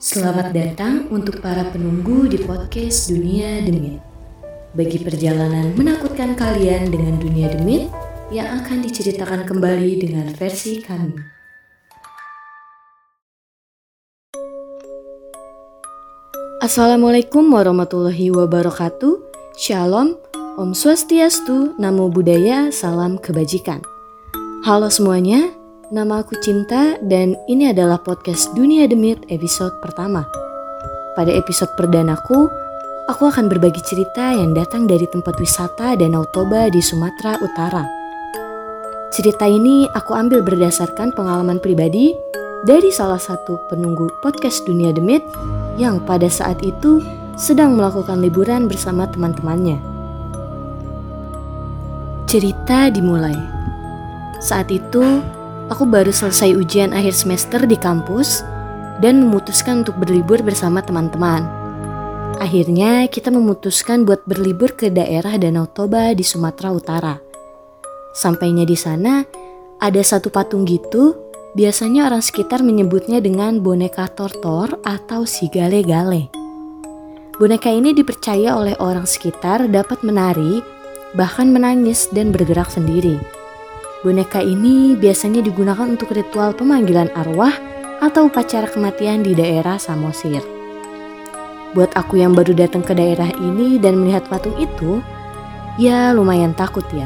Selamat datang untuk para penunggu di podcast Dunia Demit. Bagi perjalanan menakutkan kalian dengan dunia demit yang akan diceritakan kembali dengan versi kami. Assalamualaikum warahmatullahi wabarakatuh. Shalom, Om Swastiastu, Namo Buddhaya, Salam Kebajikan. Halo semuanya, Nama aku Cinta dan ini adalah podcast Dunia Demit episode pertama. Pada episode perdanaku, aku akan berbagi cerita yang datang dari tempat wisata Danau Toba di Sumatera Utara. Cerita ini aku ambil berdasarkan pengalaman pribadi dari salah satu penunggu podcast Dunia Demit yang pada saat itu sedang melakukan liburan bersama teman-temannya. Cerita dimulai. Saat itu, Aku baru selesai ujian akhir semester di kampus dan memutuskan untuk berlibur bersama teman-teman. Akhirnya kita memutuskan buat berlibur ke daerah Danau Toba di Sumatera Utara. Sampainya di sana, ada satu patung gitu, biasanya orang sekitar menyebutnya dengan boneka tortor atau si gale-gale. Boneka ini dipercaya oleh orang sekitar dapat menari, bahkan menangis dan bergerak sendiri. Boneka ini biasanya digunakan untuk ritual pemanggilan arwah atau upacara kematian di daerah Samosir. Buat aku yang baru datang ke daerah ini dan melihat patung itu, ya lumayan takut ya.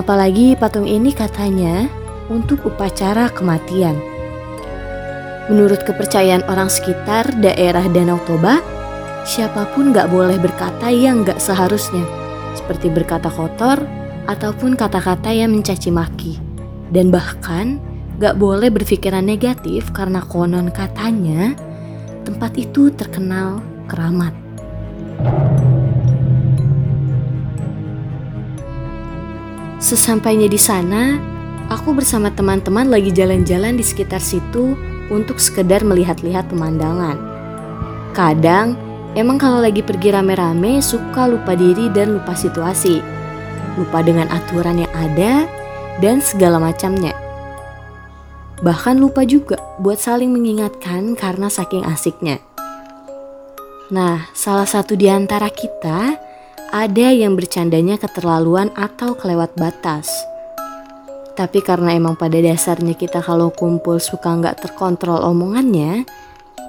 Apalagi patung ini katanya untuk upacara kematian. Menurut kepercayaan orang sekitar daerah Danau Toba, siapa pun gak boleh berkata yang gak seharusnya, seperti berkata kotor, ataupun kata-kata yang mencaci maki. Dan bahkan gak boleh berpikiran negatif karena konon katanya tempat itu terkenal keramat. Sesampainya di sana, aku bersama teman-teman lagi jalan-jalan di sekitar situ untuk sekedar melihat-lihat pemandangan. Kadang, emang kalau lagi pergi rame-rame suka lupa diri dan lupa situasi lupa dengan aturan yang ada, dan segala macamnya. Bahkan lupa juga buat saling mengingatkan karena saking asiknya. Nah, salah satu di antara kita ada yang bercandanya keterlaluan atau kelewat batas. Tapi karena emang pada dasarnya kita kalau kumpul suka nggak terkontrol omongannya,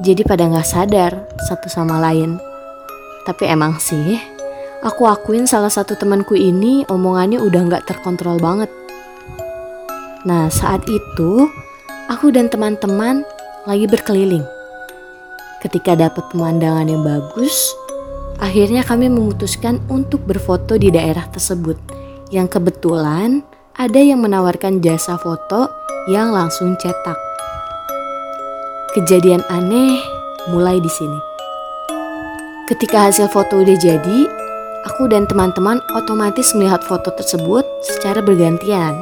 jadi pada nggak sadar satu sama lain. Tapi emang sih, Aku akuin salah satu temanku ini omongannya udah gak terkontrol banget. Nah saat itu aku dan teman-teman lagi berkeliling. Ketika dapat pemandangan yang bagus, akhirnya kami memutuskan untuk berfoto di daerah tersebut. Yang kebetulan ada yang menawarkan jasa foto yang langsung cetak. Kejadian aneh mulai di sini. Ketika hasil foto udah jadi, aku dan teman-teman otomatis melihat foto tersebut secara bergantian.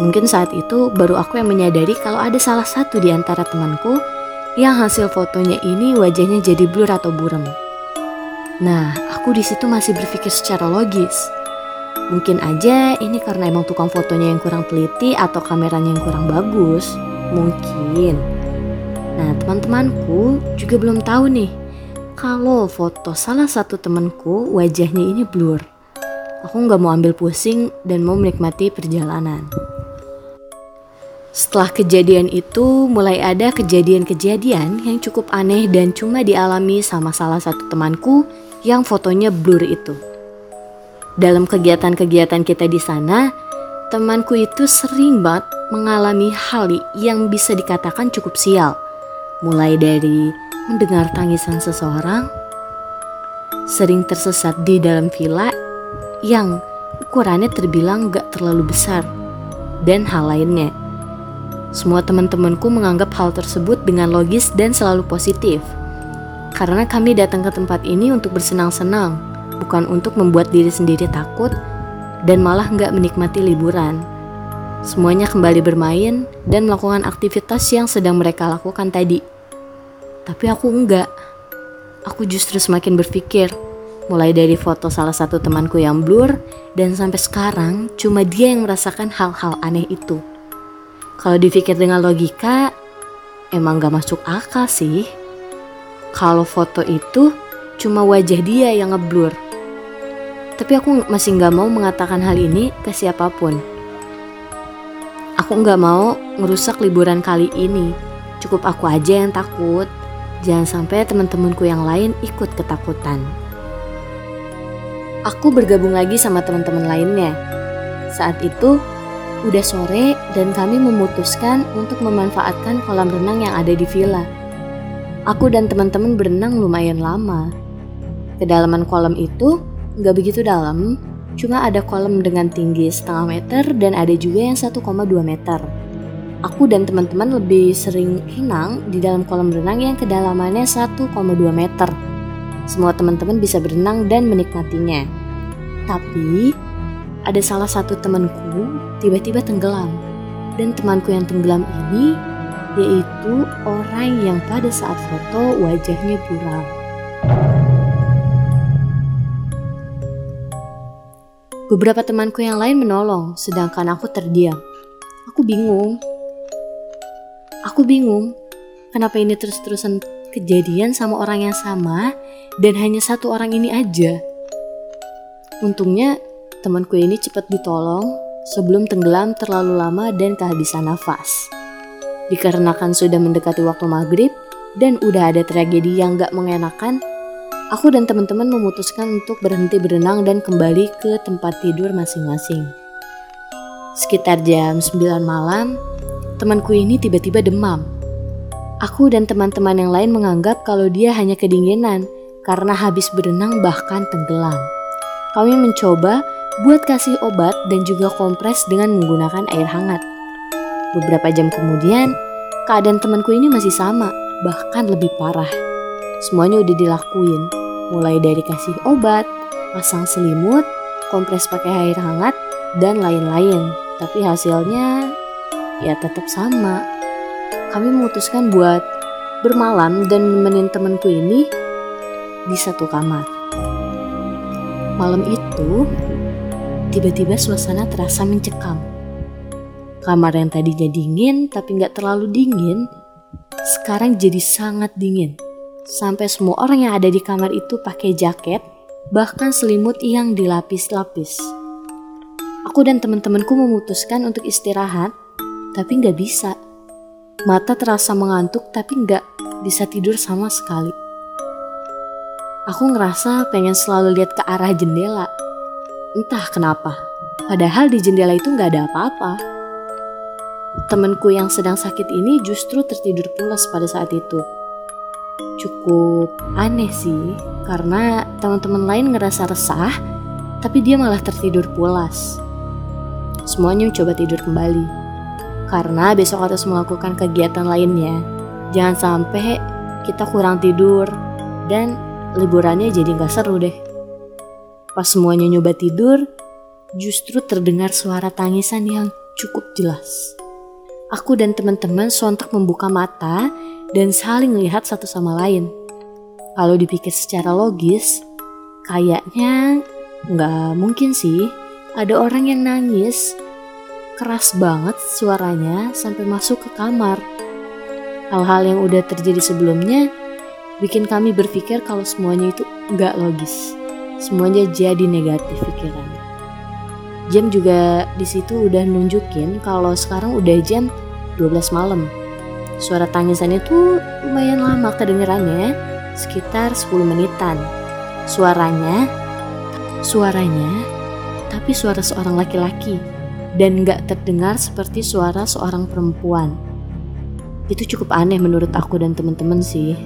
Mungkin saat itu baru aku yang menyadari kalau ada salah satu di antara temanku yang hasil fotonya ini wajahnya jadi blur atau buram. Nah, aku di situ masih berpikir secara logis. Mungkin aja ini karena emang tukang fotonya yang kurang teliti atau kameranya yang kurang bagus. Mungkin. Nah, teman-temanku juga belum tahu nih kalau foto salah satu temenku wajahnya ini blur. Aku nggak mau ambil pusing dan mau menikmati perjalanan. Setelah kejadian itu, mulai ada kejadian-kejadian yang cukup aneh dan cuma dialami sama salah satu temanku yang fotonya blur itu. Dalam kegiatan-kegiatan kita di sana, temanku itu sering banget mengalami hal yang bisa dikatakan cukup sial. Mulai dari mendengar tangisan seseorang, sering tersesat di dalam villa yang ukurannya terbilang gak terlalu besar, dan hal lainnya. Semua teman-temanku menganggap hal tersebut dengan logis dan selalu positif. Karena kami datang ke tempat ini untuk bersenang-senang, bukan untuk membuat diri sendiri takut dan malah nggak menikmati liburan. Semuanya kembali bermain dan melakukan aktivitas yang sedang mereka lakukan tadi. Tapi aku enggak. Aku justru semakin berpikir, mulai dari foto salah satu temanku yang blur dan sampai sekarang cuma dia yang merasakan hal-hal aneh itu. Kalau dipikir dengan logika, emang gak masuk akal sih. Kalau foto itu cuma wajah dia yang ngeblur. Tapi aku masih gak mau mengatakan hal ini ke siapa pun. Aku gak mau ngerusak liburan kali ini. Cukup aku aja yang takut. Jangan sampai teman-temanku yang lain ikut ketakutan. Aku bergabung lagi sama teman-teman lainnya. Saat itu Udah sore dan kami memutuskan untuk memanfaatkan kolam renang yang ada di villa. Aku dan teman-teman berenang lumayan lama. Kedalaman kolam itu nggak begitu dalam, cuma ada kolam dengan tinggi setengah meter dan ada juga yang 1,2 meter. Aku dan teman-teman lebih sering renang di dalam kolam renang yang kedalamannya 1,2 meter. Semua teman-teman bisa berenang dan menikmatinya. Tapi ada salah satu temanku tiba-tiba tenggelam. Dan temanku yang tenggelam ini yaitu orang yang pada saat foto wajahnya buram. Beberapa temanku yang lain menolong, sedangkan aku terdiam. Aku bingung. Aku bingung, kenapa ini terus-terusan kejadian sama orang yang sama dan hanya satu orang ini aja. Untungnya Temanku ini cepat ditolong sebelum tenggelam terlalu lama dan kehabisan nafas. Dikarenakan sudah mendekati waktu maghrib dan udah ada tragedi yang gak mengenakan, aku dan teman-teman memutuskan untuk berhenti berenang dan kembali ke tempat tidur masing-masing. Sekitar jam 9 malam, temanku ini tiba-tiba demam. Aku dan teman-teman yang lain menganggap kalau dia hanya kedinginan karena habis berenang bahkan tenggelam. Kami mencoba buat kasih obat dan juga kompres dengan menggunakan air hangat. Beberapa jam kemudian, keadaan temanku ini masih sama, bahkan lebih parah. Semuanya udah dilakuin, mulai dari kasih obat, pasang selimut, kompres pakai air hangat, dan lain-lain. Tapi hasilnya ya tetap sama. Kami memutuskan buat bermalam dan nemenin temanku ini di satu kamar. Malam itu, Tiba-tiba suasana terasa mencekam. Kamar yang tadinya dingin tapi nggak terlalu dingin, sekarang jadi sangat dingin. Sampai semua orang yang ada di kamar itu pakai jaket, bahkan selimut yang dilapis-lapis. Aku dan teman-temanku memutuskan untuk istirahat, tapi nggak bisa. Mata terasa mengantuk tapi nggak bisa tidur sama sekali. Aku ngerasa pengen selalu lihat ke arah jendela, Entah kenapa, padahal di jendela itu nggak ada apa-apa. Temanku yang sedang sakit ini justru tertidur pulas pada saat itu. Cukup aneh sih, karena teman-teman lain ngerasa resah, tapi dia malah tertidur pulas. Semuanya coba tidur kembali, karena besok harus melakukan kegiatan lainnya. Jangan sampai kita kurang tidur dan liburannya jadi nggak seru deh. Pas semuanya nyoba tidur, justru terdengar suara tangisan yang cukup jelas. Aku dan teman-teman sontak membuka mata dan saling melihat satu sama lain. Kalau dipikir secara logis, kayaknya nggak mungkin sih ada orang yang nangis keras banget suaranya sampai masuk ke kamar. Hal-hal yang udah terjadi sebelumnya bikin kami berpikir kalau semuanya itu nggak logis semuanya jadi negatif pikiran. Jam juga di situ udah nunjukin kalau sekarang udah jam 12 malam. Suara tangisan itu lumayan lama kedengerannya, sekitar 10 menitan. Suaranya, suaranya, tapi suara seorang laki-laki dan gak terdengar seperti suara seorang perempuan. Itu cukup aneh menurut aku dan teman-teman sih.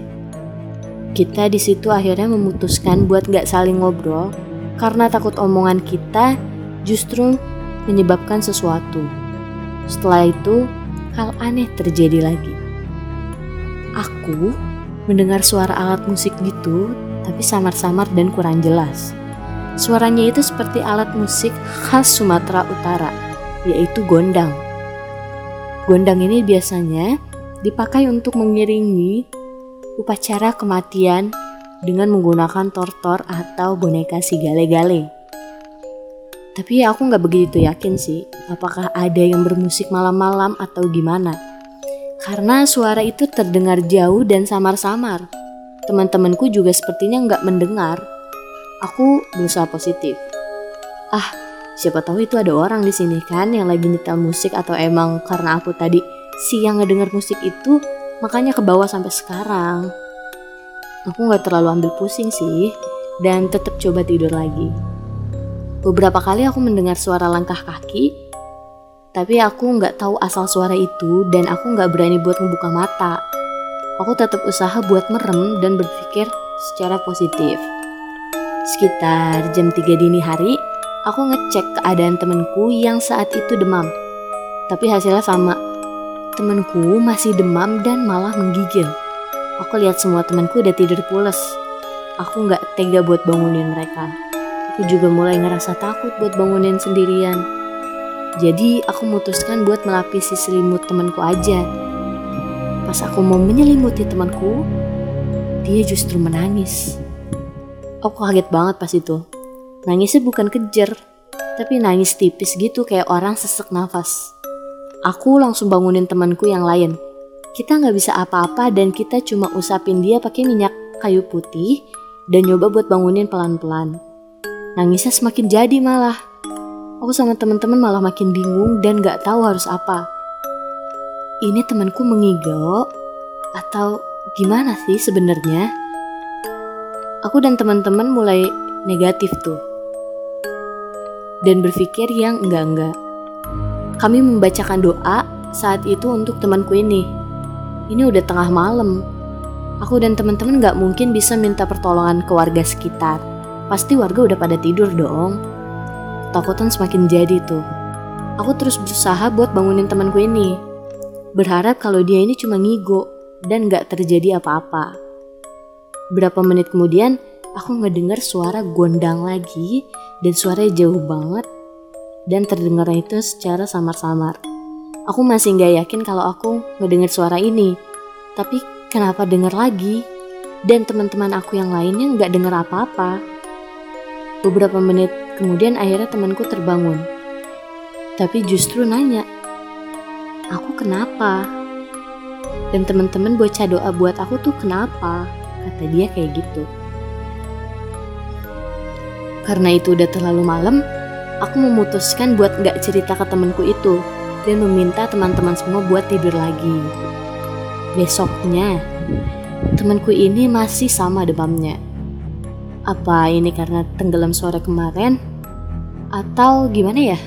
Kita di situ akhirnya memutuskan buat gak saling ngobrol karena takut omongan kita justru menyebabkan sesuatu. Setelah itu, hal aneh terjadi lagi. Aku mendengar suara alat musik gitu, tapi samar-samar dan kurang jelas. Suaranya itu seperti alat musik khas Sumatera Utara, yaitu gondang. Gondang ini biasanya dipakai untuk mengiringi upacara kematian dengan menggunakan tortor atau boneka si gale-gale. Tapi aku nggak begitu yakin sih, apakah ada yang bermusik malam-malam atau gimana. Karena suara itu terdengar jauh dan samar-samar. Teman-temanku juga sepertinya nggak mendengar. Aku berusaha positif. Ah, siapa tahu itu ada orang di sini kan yang lagi nyetel musik atau emang karena aku tadi siang ngedenger musik itu makanya ke bawah sampai sekarang. Aku nggak terlalu ambil pusing sih dan tetap coba tidur lagi. Beberapa kali aku mendengar suara langkah kaki, tapi aku nggak tahu asal suara itu dan aku nggak berani buat membuka mata. Aku tetap usaha buat merem dan berpikir secara positif. Sekitar jam 3 dini hari, aku ngecek keadaan temenku yang saat itu demam. Tapi hasilnya sama. Temenku masih demam dan malah menggigil. Aku lihat semua temanku udah tidur pules. Aku nggak tega buat bangunin mereka. Aku juga mulai ngerasa takut buat bangunin sendirian. Jadi aku memutuskan buat melapisi selimut temanku aja. Pas aku mau menyelimuti temanku, dia justru menangis. Aku kaget banget pas itu. Nangisnya bukan kejer, tapi nangis tipis gitu kayak orang sesek nafas. Aku langsung bangunin temanku yang lain. Kita nggak bisa apa-apa dan kita cuma usapin dia pakai minyak kayu putih dan nyoba buat bangunin pelan-pelan. Nangisnya semakin jadi malah. Aku sama teman-teman malah makin bingung dan gak tahu harus apa. Ini temanku mengigau atau gimana sih sebenarnya? Aku dan teman-teman mulai negatif tuh. Dan berpikir yang enggak-enggak. Kami membacakan doa saat itu untuk temanku ini. Ini udah tengah malam. Aku dan teman-teman gak mungkin bisa minta pertolongan ke warga sekitar Pasti warga udah pada tidur dong. Takutan semakin jadi tuh. Aku terus berusaha buat bangunin temanku ini. Berharap kalau dia ini cuma ngigo dan gak terjadi apa-apa. Berapa menit kemudian, aku ngedengar suara gondang lagi dan suaranya jauh banget dan terdengar itu secara samar-samar. Aku masih gak yakin kalau aku ngedengar suara ini. Tapi kenapa dengar lagi? Dan teman-teman aku yang lainnya nggak dengar apa-apa. Beberapa menit kemudian akhirnya temanku terbangun. Tapi justru nanya, aku kenapa? Dan teman-teman bocah doa buat aku tuh kenapa? Kata dia kayak gitu. Karena itu udah terlalu malam, aku memutuskan buat nggak cerita ke temanku itu dan meminta teman-teman semua buat tidur lagi. Besoknya, temanku ini masih sama demamnya. Apa ini karena tenggelam sore kemarin? Atau gimana ya?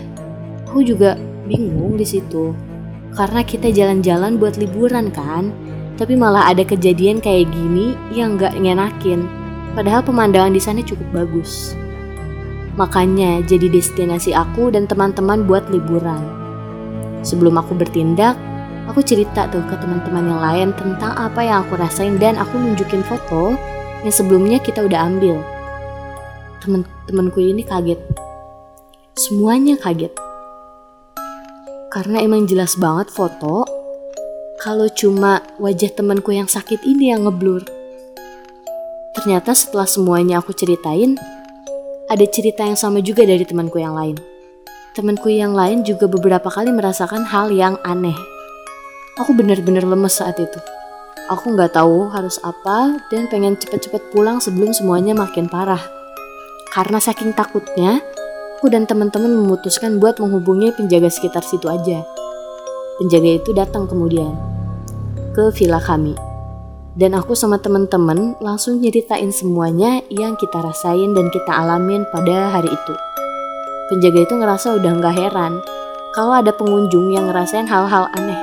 Aku juga bingung di situ. Karena kita jalan-jalan buat liburan kan, tapi malah ada kejadian kayak gini yang gak ngenakin. Padahal pemandangan di sana cukup bagus. Makanya jadi destinasi aku dan teman-teman buat liburan. Sebelum aku bertindak, aku cerita tuh ke teman-teman yang lain tentang apa yang aku rasain dan aku nunjukin foto yang sebelumnya kita udah ambil. Temen-temenku ini kaget. Semuanya kaget. Karena emang jelas banget foto kalau cuma wajah temanku yang sakit ini yang ngeblur. Ternyata setelah semuanya aku ceritain, ada cerita yang sama juga dari temanku yang lain. Temanku yang lain juga beberapa kali merasakan hal yang aneh. Aku benar-benar lemes saat itu. Aku nggak tahu harus apa dan pengen cepet-cepet pulang sebelum semuanya makin parah. Karena saking takutnya, aku dan teman-teman memutuskan buat menghubungi penjaga sekitar situ aja. Penjaga itu datang kemudian ke villa kami. Dan aku sama teman-teman langsung nyeritain semuanya yang kita rasain dan kita alamin pada hari itu. Penjaga itu ngerasa udah nggak heran kalau ada pengunjung yang ngerasain hal-hal aneh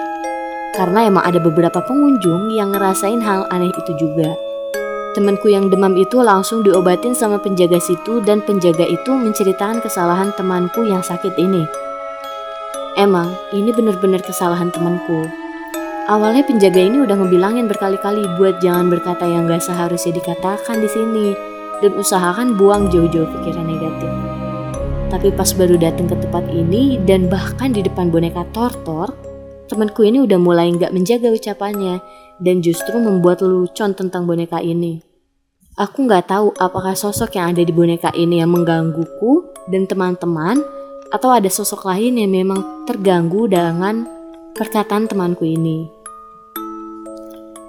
karena emang ada beberapa pengunjung yang ngerasain hal aneh itu juga. Temanku yang demam itu langsung diobatin sama penjaga situ dan penjaga itu menceritakan kesalahan temanku yang sakit ini. Emang, ini bener-bener kesalahan temanku. Awalnya penjaga ini udah ngebilangin berkali-kali buat jangan berkata yang gak seharusnya dikatakan di sini dan usahakan buang jauh-jauh pikiran negatif. Tapi pas baru datang ke tempat ini dan bahkan di depan boneka Tortor, Temanku ini udah mulai nggak menjaga ucapannya dan justru membuat lelucon tentang boneka ini. Aku nggak tahu apakah sosok yang ada di boneka ini yang menggangguku dan teman-teman atau ada sosok lain yang memang terganggu dengan perkataan temanku ini.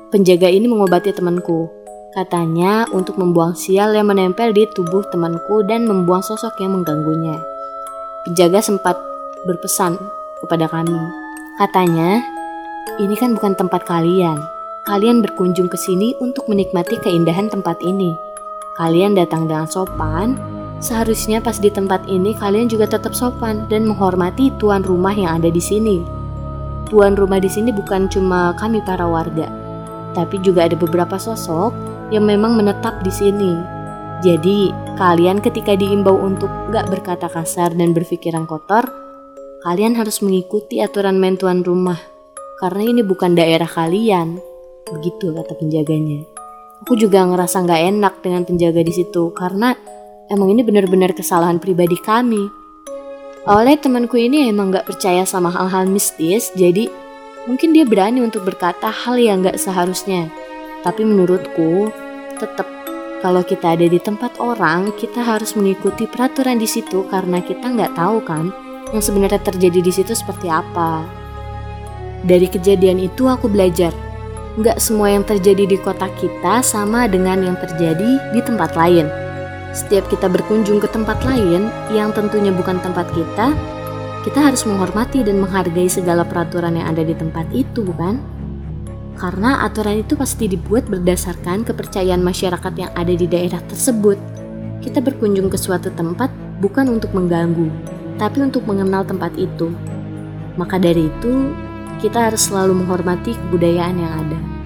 Penjaga ini mengobati temanku. Katanya untuk membuang sial yang menempel di tubuh temanku dan membuang sosok yang mengganggunya. Penjaga sempat berpesan kepada kami. Katanya, ini kan bukan tempat kalian. Kalian berkunjung ke sini untuk menikmati keindahan tempat ini. Kalian datang dengan sopan, Seharusnya pas di tempat ini kalian juga tetap sopan dan menghormati tuan rumah yang ada di sini. Tuan rumah di sini bukan cuma kami para warga, tapi juga ada beberapa sosok yang memang menetap di sini. Jadi, kalian ketika diimbau untuk gak berkata kasar dan berpikiran kotor, kalian harus mengikuti aturan main tuan rumah. Karena ini bukan daerah kalian. Begitu kata penjaganya. Aku juga ngerasa gak enak dengan penjaga di situ karena emang ini benar-benar kesalahan pribadi kami. Awalnya temanku ini emang gak percaya sama hal-hal mistis, jadi mungkin dia berani untuk berkata hal yang gak seharusnya. Tapi menurutku, tetap kalau kita ada di tempat orang, kita harus mengikuti peraturan di situ karena kita nggak tahu kan yang sebenarnya terjadi di situ seperti apa. Dari kejadian itu aku belajar, nggak semua yang terjadi di kota kita sama dengan yang terjadi di tempat lain. Setiap kita berkunjung ke tempat lain yang tentunya bukan tempat kita, kita harus menghormati dan menghargai segala peraturan yang ada di tempat itu, bukan? Karena aturan itu pasti dibuat berdasarkan kepercayaan masyarakat yang ada di daerah tersebut. Kita berkunjung ke suatu tempat bukan untuk mengganggu, tapi untuk mengenal tempat itu. Maka dari itu, kita harus selalu menghormati kebudayaan yang ada.